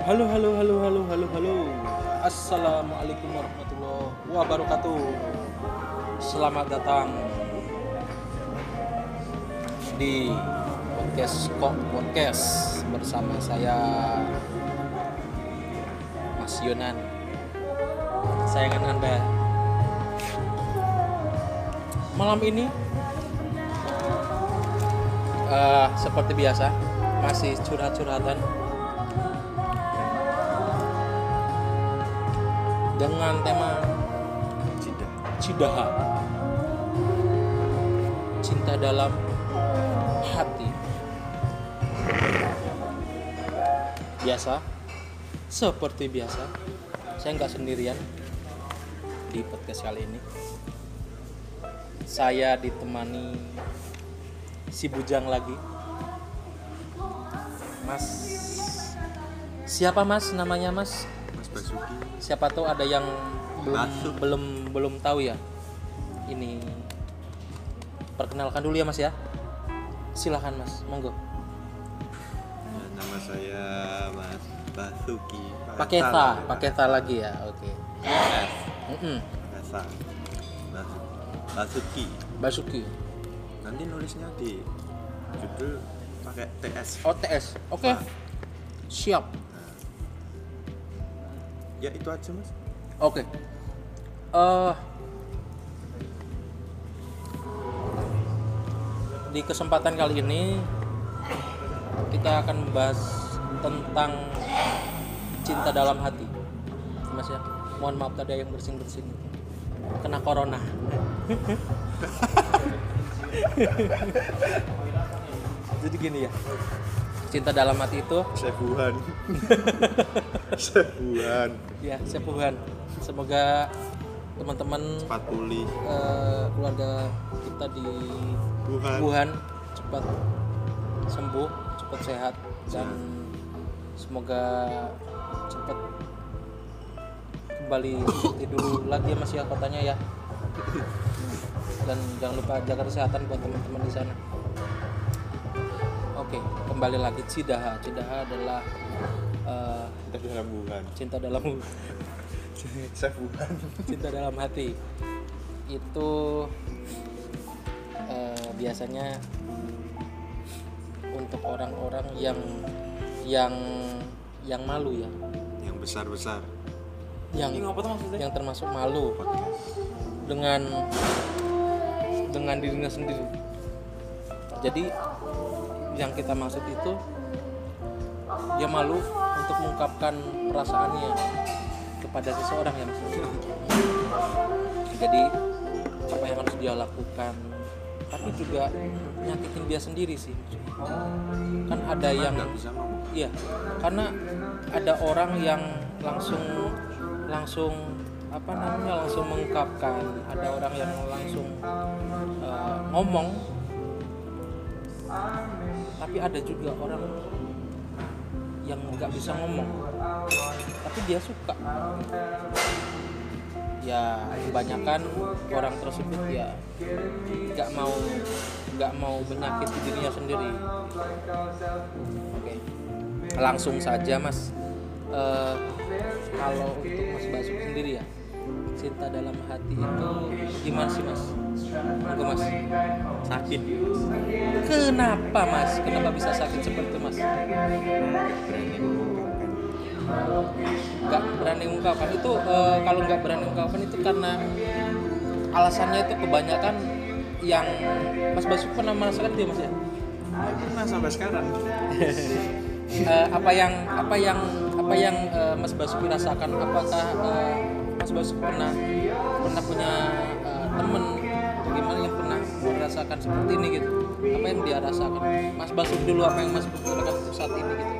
Halo, halo, halo, halo, halo, halo. Assalamualaikum warahmatullahi wabarakatuh. Selamat datang di podcast Kok Podcast bersama saya Mas Yonan. Sayangan Anda. Malam ini eh, seperti biasa masih curhat-curhatan dengan tema Cinta. Cidaha. Cinta dalam hati. Biasa. Seperti biasa. Saya nggak sendirian di podcast kali ini. Saya ditemani si bujang lagi. Mas. Siapa mas? Namanya Mas Basuki. siapa tahu ada yang belum Masuk. belum belum tahu ya ini perkenalkan dulu ya mas ya silahkan mas monggo Ya, nama saya Mas Basuki. pakai ta pakai ta lagi ya oke S. Biasa. Bas- Basuki. Basuki Nanti nulisnya di judul pakai TS. OTS oke siap Ya itu aja Mas. oke. Eh, di kesempatan kali ini kita akan membahas tentang cinta dalam hati. Mas ya. Mohon maaf tadi ada yang bersin bersin kena corona. Jadi gini ya. Cinta dalam hati itu Sebuhan. Sebuhan. ya sepuhan semoga teman-teman Cepat pulih. eh, keluarga kita di Wuhan. Wuhan cepat sembuh, cepat sehat dan semoga cepat kembali seperti dulu lagi ya Mas ya kotanya ya. Dan jangan lupa jaga kesehatan buat teman-teman di sana. Oke, kembali lagi Cidaha. Cidaha adalah Kita dalam Wuhan. cinta dalam Sebuhan. cinta dalam hati. Itu eh, biasanya untuk orang-orang yang yang yang malu ya. Yang besar-besar. yang yang termasuk malu. Dengan dengan dirinya sendiri. Jadi yang kita maksud itu dia malu mengungkapkan perasaannya kepada seseorang yang jadi apa yang harus dia lakukan tapi juga nyakitin dia sendiri sih. Kan ada yang. Iya, karena ada orang yang langsung langsung apa namanya langsung mengungkapkan, ada orang yang langsung eh, ngomong, tapi ada juga orang yang nggak bisa ngomong, tapi dia suka. Ya kebanyakan orang tersebut ya nggak mau nggak mau menyakiti dirinya sendiri. Oke, langsung saja Mas. Eh, kalau untuk Mas Basuki sendiri ya, cinta dalam hati itu gimana sih Mas? Monggo Mas. Sakit. Kenapa Mas? Kenapa bisa sakit seperti itu Mas? Nggak berani mengungkapkan itu eh, kalau nggak berani mengungkapkan itu karena alasannya itu kebanyakan yang Mas Basuki pernah merasakan dia Mas ya? Pernah sampai sekarang. Eh, apa yang apa yang apa yang eh, Mas Basuki rasakan? Apakah eh, Mas Basuki pernah pernah punya temen atau gimana yang pernah merasakan seperti ini gitu? Apa yang dia rasakan? Mas Basuki dulu apa yang Mas Basuki rasakan saat ini gitu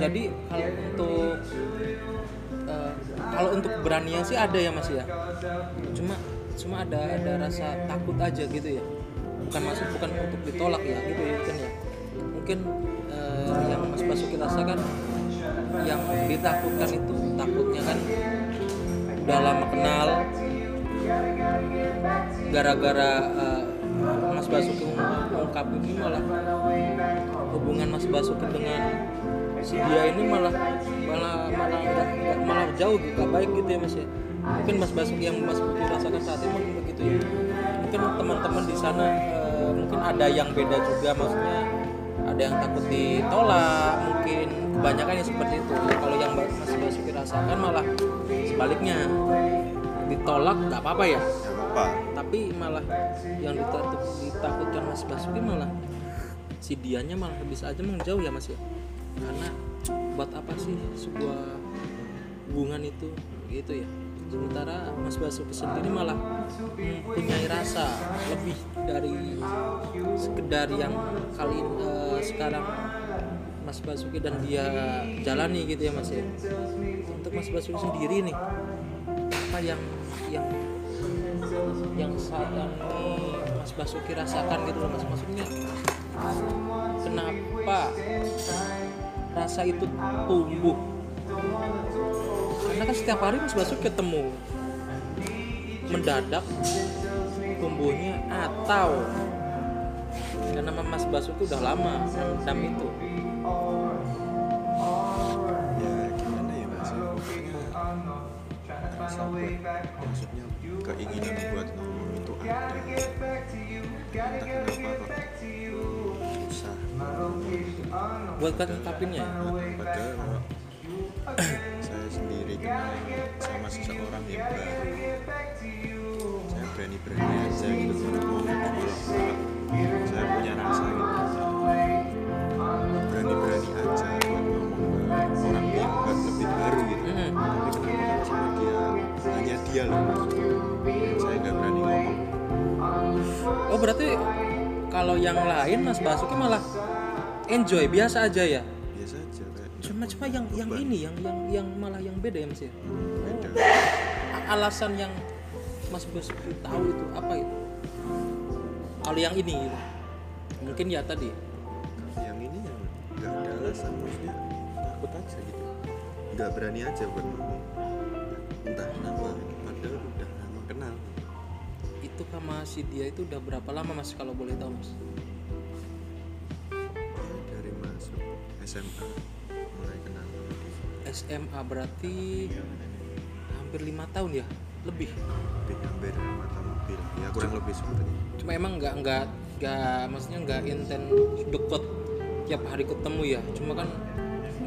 jadi kalau untuk eh, kalau untuk beraninya sih ada ya mas ya? Cuma cuma ada ada rasa takut aja gitu ya? Bukan maksud bukan untuk ditolak ya gitu ya mungkin ya? Mungkin eh, yang mas Basuki rasakan yang ditakutkan itu takutnya kan udah lama kenal gara-gara Mas Basuki mengungkap ini malah hubungan Mas Basuki dengan si dia ini malah malah malah nggak- nggak- malah jauh gak baik gitu ya Mas ya. Mungkin Mas Basuki yang Mas Basuki rasakan saat ini mungkin begitu ya. Mungkin teman-teman di sana eh, mungkin ada yang beda juga maksudnya ada yang takut ditolak mungkin kebanyakan yang seperti itu. Kalau yang Mas Basuki rasakan malah sebaliknya ditolak nggak apa-apa ya? Gak apa tapi malah yang ditakut, ditakutkan Mas Basuki malah si dianya malah bisa aja menjauh ya Mas ya? Karena buat apa sih sebuah hubungan itu? Gitu ya. Sementara Mas Basuki sendiri malah mempunyai rasa lebih dari sekedar yang kali eh, sekarang Mas Basuki dan dia jalani gitu ya Mas ya. Untuk Mas Basuki sendiri nih apa yang yang yang saat ini Mas Basuki rasakan gitu loh Mas. Maksudnya kenapa rasa itu tumbuh? Karena kan setiap hari Mas Basuki ketemu mendadak tumbuhnya atau karena Mas Basuki udah lama mendam itu buat kan ngungkapinnya ya? padahal saya sendiri kenal sama seseorang yang baru. saya berani-berani aja gitu ngomong kalau saya punya rasa gitu. Berani-berani aja buat ngomong ke orang yang ba- lebih baru gitu. Tapi kenapa kalau sama dia. Hanya dia loh berarti kalau yang lain Mas Basuki malah enjoy biasa aja ya? Biasa aja kayak cuma cuma yang yang ini yang yang yang malah yang beda ya Mas ya? Beda. A- alasan yang Mas Basuki tahu itu apa itu? Kalau yang ini gitu. mungkin ya tadi. Yang ini yang nggak ada alasan maksudnya takut aja gitu. Nggak berani aja buat ngomong. Entah kenapa padahal itu sama si dia itu udah berapa lama Mas kalau boleh tahu Mas? Dari masuk SMA mulai kenal. SMA berarti hampir lima tahun ya? Lebih. Lebih hampir mata mobil ya kurang lebih itu cuma emang nggak nggak nggak maksudnya nggak inten deket tiap hari ketemu ya? Cuma kan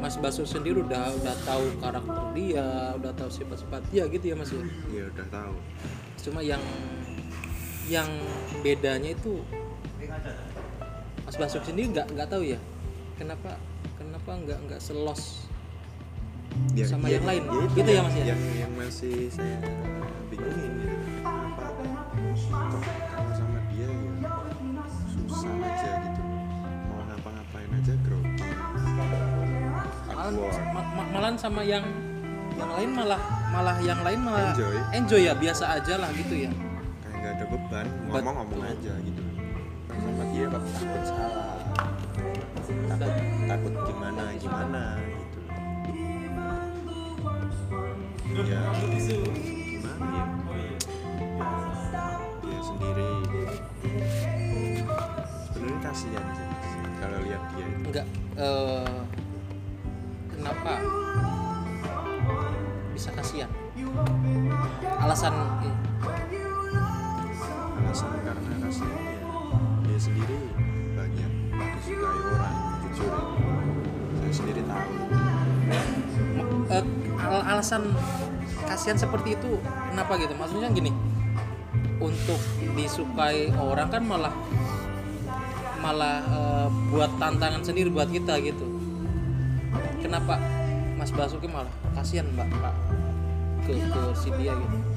Mas Basu sendiri udah udah tahu karakter dia udah tahu sifat-sifat dia gitu ya Mas ya? Ya udah tahu. Cuma yang yang bedanya itu Mas Basu sendiri nggak nggak tahu ya? Kenapa kenapa nggak nggak selos Ya, Sama yang lain. itu Gitu ya, yang- Mas, ya? yang yang masih saya bingungin gitu. Kenapa? Kalau sama dia ya. Susah aja gitu. Mau ngapa-ngapain aja grogi. Awkward. ma- ma- malahan sama yang yang lain malah malah yang lain malah Enjoy. enjoy ya biasa aja lah gitu ya ada beban Bet- ngomong-ngomong aja gitu. Sama dia kok takut salah. Takut takut gimana gimana gitu. Ya gimana ya? Dia sendiri. Sebenarnya kasihan sih kalau lihat dia itu. Enggak eh, kenapa bisa kasihan? Alasan alasan karena kasihan ya dia sendiri banyak disukai orang jujur. Ya. saya sendiri tahu. Al- alasan kasihan seperti itu kenapa gitu? Maksudnya gini untuk disukai orang kan malah malah eh, buat tantangan sendiri buat kita gitu. Kenapa Mas Basuki malah kasihan mbak mbak ke ke si dia gitu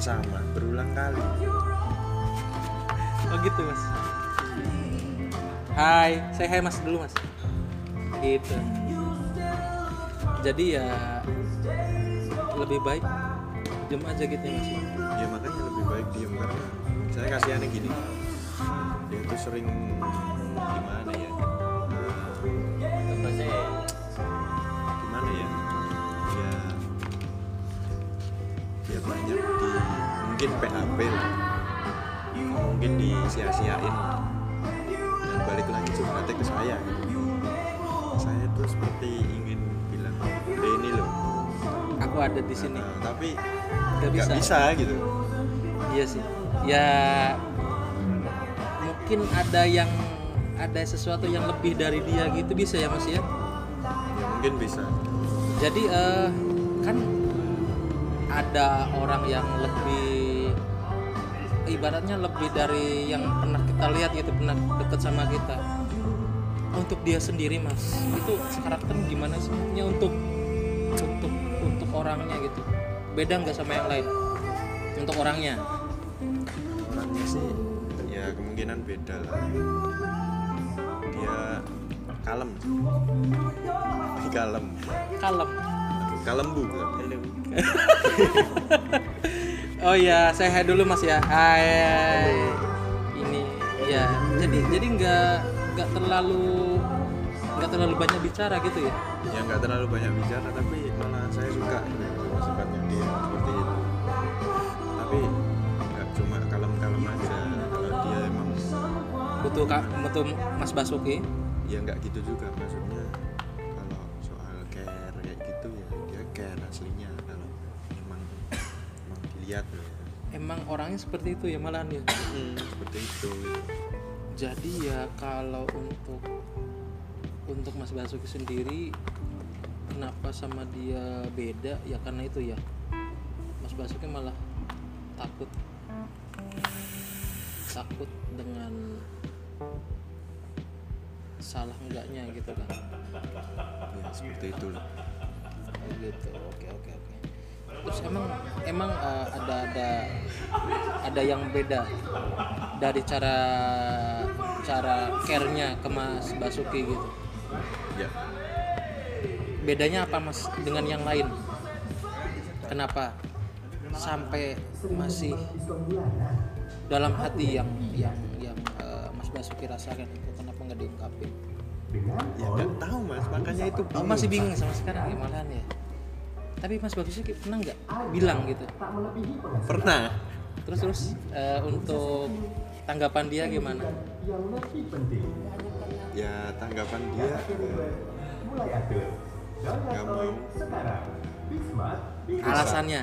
dan sama berulang kali Oh gitu mas. Hai, saya hai mas dulu mas. Gitu. Jadi ya lebih baik diam aja gitu ya mas. ya makanya lebih baik diem karena saya kasihannya gini dia tuh sering gimana ya Eh, gimana mungkin PHP mungkin disia-siain dan balik lagi curhatnya ke saya gitu saya tuh seperti ingin bilang eh ini loh Aku ada di sini. Nah, tapi Gak nggak bisa. bisa gitu Iya sih. Ya mungkin ada yang ada sesuatu yang lebih dari dia gitu bisa ya mas ya. ya mungkin bisa Jadi eh, kan ada orang yang lebih ibaratnya lebih dari yang pernah kita lihat gitu pernah deket sama kita. Untuk dia sendiri mas, itu karakter gimana sih? Maksudnya untuk untuk untuk orangnya gitu. Beda nggak sama yang lain? Untuk orangnya. orangnya sih ya kemungkinan beda lah dia kalem kalem Kalem. kalem bu Oh iya, saya hai dulu Mas ya. Hai. Ini ya. Jadi jadi nggak nggak terlalu nggak terlalu banyak bicara gitu ya. ya nggak terlalu banyak bicara tapi malah saya suka sifatnya dia seperti itu tapi nggak cuma kalem-kalem aja kalau dia emang Butuh kak, butuh Mas Basuki. ya nggak gitu juga maksudnya kalau soal care kayak gitu ya dia care aslinya ya Emang orangnya seperti itu ya malahan ya. seperti itu Jadi ya kalau untuk untuk Mas Basuki sendiri kenapa sama dia beda ya karena itu ya. Mas Basuki malah takut takut dengan salah enggaknya gitu kan. ya seperti itu lah Oh gitu. Oke oke oke. Terus emang emang eh, ada ada ada yang beda dari cara cara care-nya ke Mas Basuki gitu. ya Bedanya apa Mas dengan yang lain? Kenapa sampai masih dalam hati yang yang yang eh, Mas Basuki rasakan itu kenapa nggak diungkapin? ya nggak tahu mas makanya itu Oh, masih bingung sama sekarang ya malahan ya. Tapi Mas Basuki pernah nggak bilang gitu? pernah Terus terus eh, untuk tanggapan dia gimana? ya tanggapan dia eh, nggak mau Alasannya?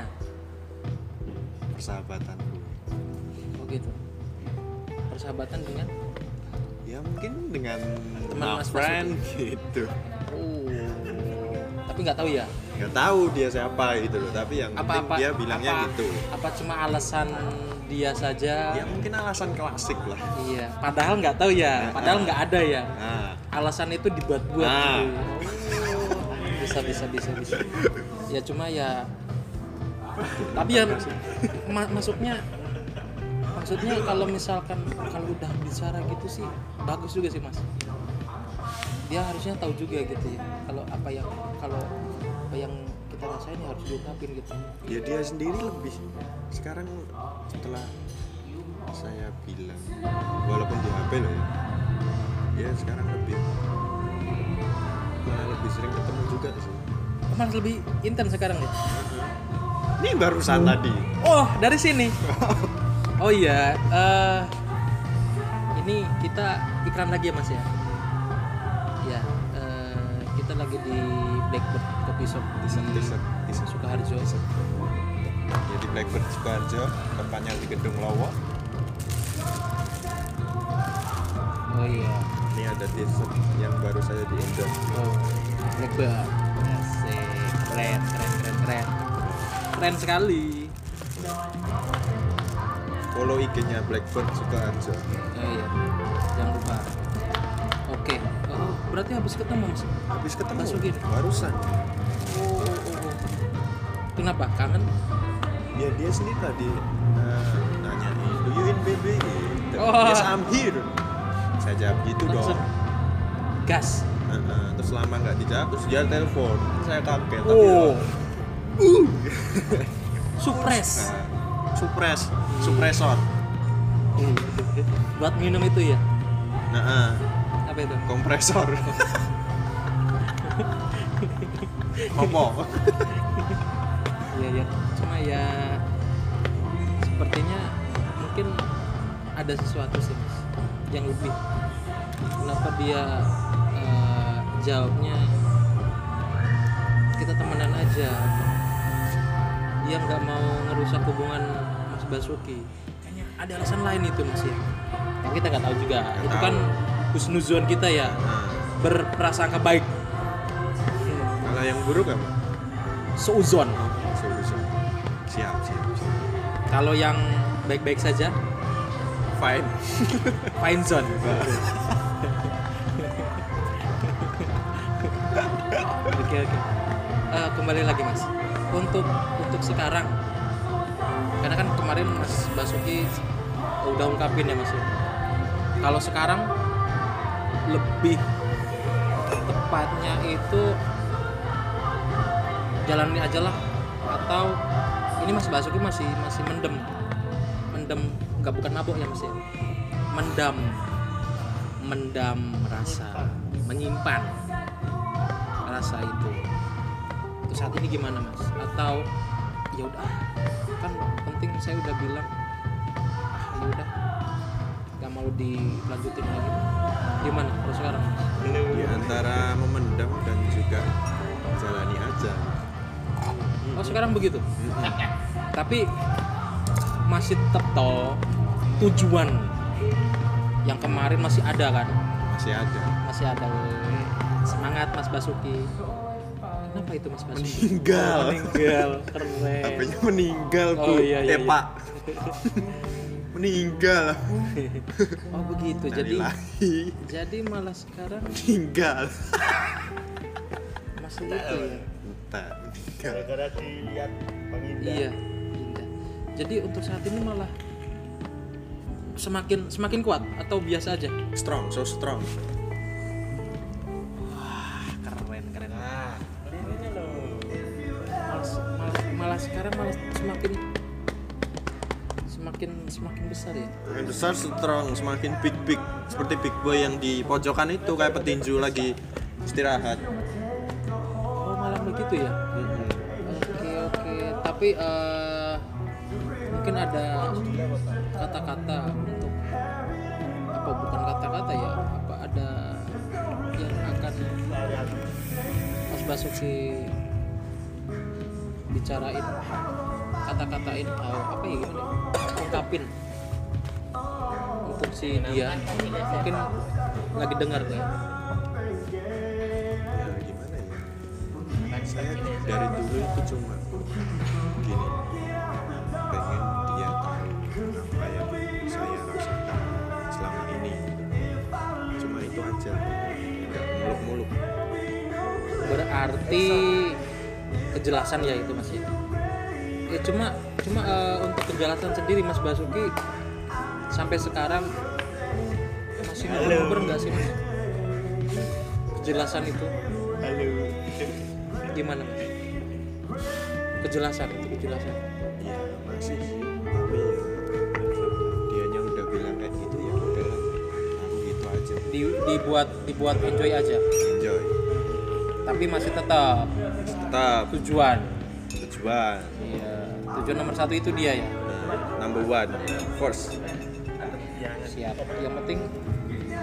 persahabatan Oh gitu. Persahabatan dengan? ya mungkin dengan Teman Mas friend gitu Oh. Tapi nggak tahu ya. Nggak tahu dia siapa gitu loh tapi yang penting Apa-apa? dia bilangnya apa, gitu Apa cuma alasan dia saja? ya mungkin alasan klasik lah Iya. Padahal nggak tahu ya. Padahal nggak ada ya. nah Alasan itu dibuat-buat. Nah. gitu. Oh, bisa bisa bisa bisa. Ya cuma ya. Tapi ya ma- masuknya maksudnya kalau misalkan kalau udah bicara gitu sih bagus juga sih mas dia harusnya tahu juga gitu ya kalau apa yang kalau apa yang kita rasain ya harus diungkapin gitu. Ya dia sendiri lebih sekarang setelah saya bilang walaupun di HP loh ya dia sekarang lebih malah lebih sering ketemu juga sih. Malah lebih intens sekarang ya? Ini barusan tadi. Oh dari sini? Oh iya eh, ini kita iklan lagi ya mas ya ya di Blackbird Coffee Shop tisep, tisep. Sukoharjo jadi Blackbird Sukoharjo tempatnya di Gedung Lowo oh iya. Ini ada t-shirt yang baru saya di endorse oh Blackbird. Asik. keren keren keren. Keren keren sekali. Follow IG-nya Blackbird Sukoharjo oh iya. Jangan lupa oke. Oh, berarti habis ketemu mas? Habis ketemu? Masukin. barusan. Oh, oh, oh, kenapa? Kangen? Ya dia sendiri tadi eh, nanyain do you in BB Oh. yes I'm here. Saya jawab gitu Langsung. dong. gas? Heeh, terus lama nggak dijawab terus dia telepon. Saya kaget tapi oh. uh. supres. Nah, supres supresor. Buat minum itu ya? Nah eh, apa itu kompresor Ngopo? Iya ya, cuma ya sepertinya mungkin ada sesuatu sih mas yang lebih. Kenapa dia eh, jawabnya kita temenan aja. Dia nggak mau ngerusak hubungan Mas Basuki. Kayaknya ada alasan lain itu mas ya. Yang kita nggak tahu juga. Nggak itu tahu. kan husnuzon kita ya berprasangka baik. Kalau yang buruk apa? Seuzon. Solusi. Siap, siap, siap. Kalau yang baik-baik saja, Fine. fine zone. Oke oke. Eh, kembali lagi mas. Untuk untuk sekarang, karena kan kemarin Mas Basuki udah ungkapin ya mas. ya. Kalau sekarang lebih tepatnya itu jalani aja lah. Atau ini Mas Basuki masih masih mendem. Mendem nggak bukan mabuk ya mas ya? Mendam. Mendam rasa. Menyimpan rasa itu. Itu saat ini gimana mas? Atau ya udah kan penting saya udah bilang ah ya udah nggak mau dilanjutin lagi gimana kalau sekarang Di antara memendam dan juga jalani aja. oh sekarang begitu tapi masih tetap toh tujuan yang kemarin masih ada kan Masih ada. masih ada semangat Mas Basuki kenapa itu Mas Basuki Meninggal. Oh, meninggal keren Apanya meninggal, Bu. Oh, iya, iya, eh, iya. Pak. meninggal. oh begitu jadi Innalillahi. jadi malah sekarang meninggal. masih itu ya Entah, meninggal. gara-gara dilihat Bang Indah iya indah jadi untuk saat ini malah semakin semakin kuat atau biasa aja Strong, so strong. keren keren nah ini loh malah, malah, malah sekarang malah semakin semakin semakin besar ya Semakin besar strong, semakin big big seperti big boy yang di pojokan itu kayak petinju lagi istirahat. oh malah begitu ya. Oke oke, tapi eh, mungkin ada kata-kata untuk apa bukan kata-kata ya? Apa ada yang akan Mas Basuki bicarain, kata-katain, apa ya gimana? Ungkapin untuk si dia mungkin lagi dengar nih. Ya gimana ya? Saya dari dulu itu cuma gini, pengen dia tahu apa yang saya rasakan selama ini. Cuma itu aja, nggak muluk-muluk. berarti kejelasan ya itu mas ya ya cuma cuma eh, untuk kejelasan sendiri mas Basuki sampai sekarang masih ngobrol nggak sih mas? Kejelasan itu. Halo. Gimana mas? Kejelasan itu kejelasan. Ya masih, tapi ya dianya udah bilang kayak gitu ya udah, aku gitu aja. Di, dibuat dibuat enjoy aja. Enjoy. tapi masih tetap Tetap. tujuan. Tujuan. Tujuan nomor satu itu dia ya? Number one, first. siap. Yang penting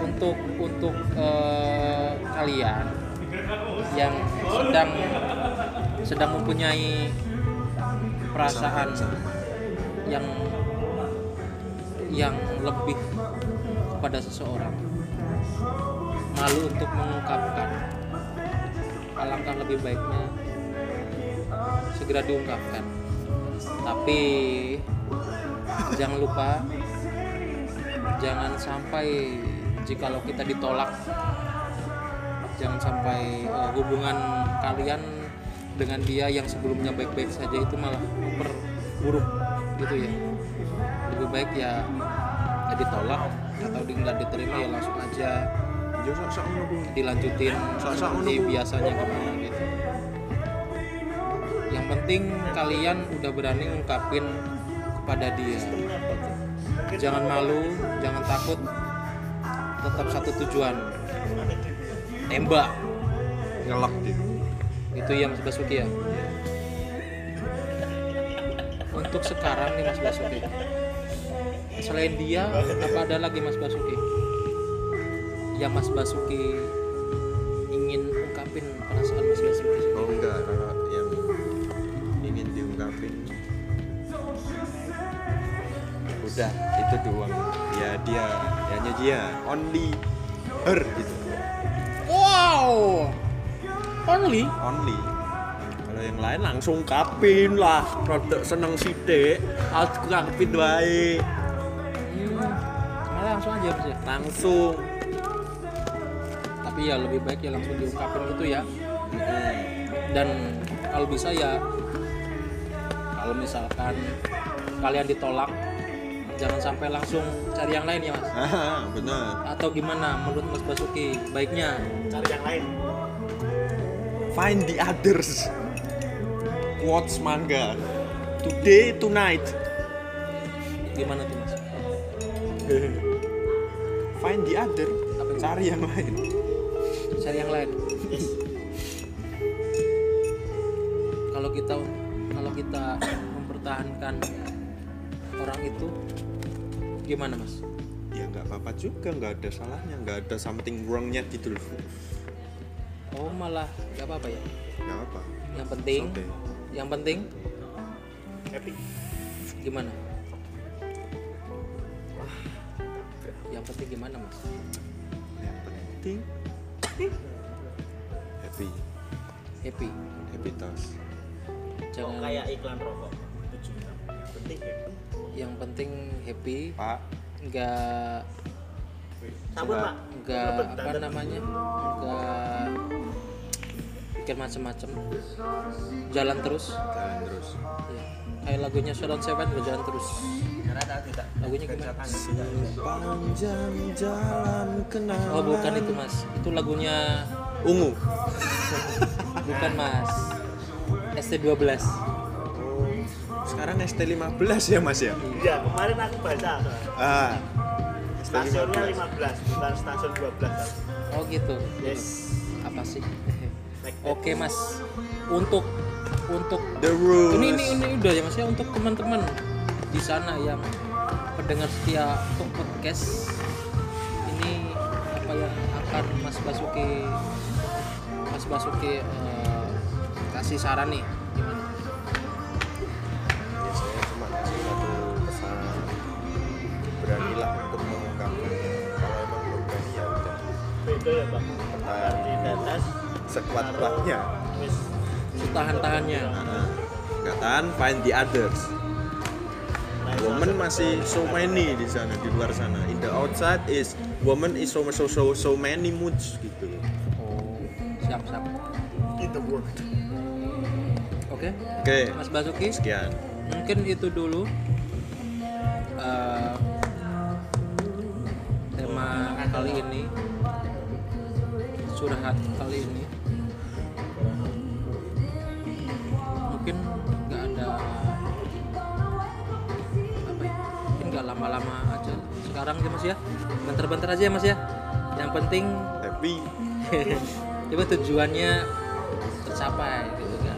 untuk untuk eh, kalian yang sedang sedang mempunyai perasaan yang yang lebih kepada seseorang malu untuk mengungkapkan. Alangkah lebih baiknya segera diungkapkan tapi jangan lupa jangan sampai jikalau kita ditolak jangan sampai eh, hubungan kalian dengan dia yang sebelumnya baik-baik saja itu malah memperburuk gitu ya. Lebih baik ya, ya ditolak atau nggak diterima ya langsung aja dilanjutin seperti biasanya gimana gitu yang penting kalian udah berani ngungkapin kepada dia. Jangan malu jangan takut. Tetap satu tujuan. Tembak. Ngelak gitu itu ya Mas Basuki ya? Untuk sekarang nih Mas Basuki. Selain dia apa ada lagi Mas Basuki? Yang Mas Basuki dia only her gitu. Wow! Only? Only. Kalau yang lain langsung kapin lah. Produk seneng sidik. Harus kapin wae. Hmm, langsung aja Mas ya? Langsung. Tapi ya lebih baik ya langsung diungkapin gitu ya. Dan kalau bisa ya kalau misalkan kalian ditolak jangan sampai langsung cari yang lain ya mas. Ah benar. Atau gimana menurut mas Basuki? Baiknya. Cari yang lain. Find the others. Quotes manga. Today tonight. Gimana tuh mas? Find the other. Apa itu? cari yang lain. Cari yang lain. Kalau kita kalau kita mempertahankan orang itu gimana mas? Ya nggak apa-apa juga nggak ada salahnya nggak ada something wrongnya gitu loh. Oh malah nggak apa-apa ya? Nggak apa. Yang penting Oke. yang penting happy. gimana? Yang penting gimana mas? Yang penting happy. Happy. Happy kok jangan kayak iklan rokok? Tujuh enam. Yang penting ya yang penting happy pak. nggak sabun pak. nggak apa namanya nggak bikin macem-macem. Jalan terus. Jalan terus. Ya. kayak lagunya Sharon Seven udah jalan terus. Lagunya gimana? Tidak, tidak. panjang jalan kenal oh bukan itu mas. Itu lagunya ungu. Bukan mas. ST12 sekarang ST15 ya mas ya? Iya, kemarin aku baca. Soalnya. ah. Stasiunnya ST15 15 bukan stasiun 12 oh gitu. Yes. Apa sih? Oke mas. Untuk untuk the rules. Ini ini ini udah ya mas ya? Untuk teman-teman di sana yang pendengar setia untuk podcast ini apa yang akan Mas Basuki Mas Basuki eh, kasih saran nih saya cuma kasih satu pesan. Beranilah untuk mengungkapkan kalau emang belum berani ya udah. Beda ya pak? Pertahan. di tetes sekuat kuatnya wis. Tahan-tahannya. nggak tahan find the others. Nah, woman masih so many di sana di luar sana. In the outside is woman is so so so, so many moods gitu. Oh, siap siap. in the world Oke, oke. Mas Basuki, sekian mungkin itu dulu eh, tema kali ini curhat kali ini. Mungkin nggak ada apa ya mungkin nggak lama-lama aja. Sekarang ya mas ya. Bentar-bentar aja ya mas ya. Yang penting happy. Coba tujuannya tercapai gitu kan.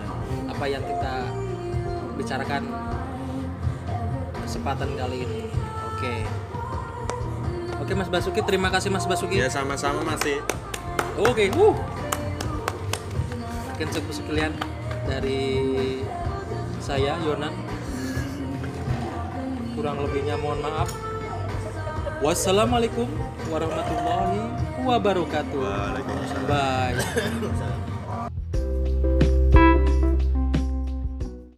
Apa yang kita bicarakan kesempatan kali ini. Oke. Oke Mas Basuki terima kasih Mas Basuki. Ya sama-sama masih oke uh mungkin cukup sekian dari saya Yonan. Kurang lebihnya mohon maaf. Wassalamualaikum warahmatullahi wabarakatuh. Waalaikumsalam. Bye.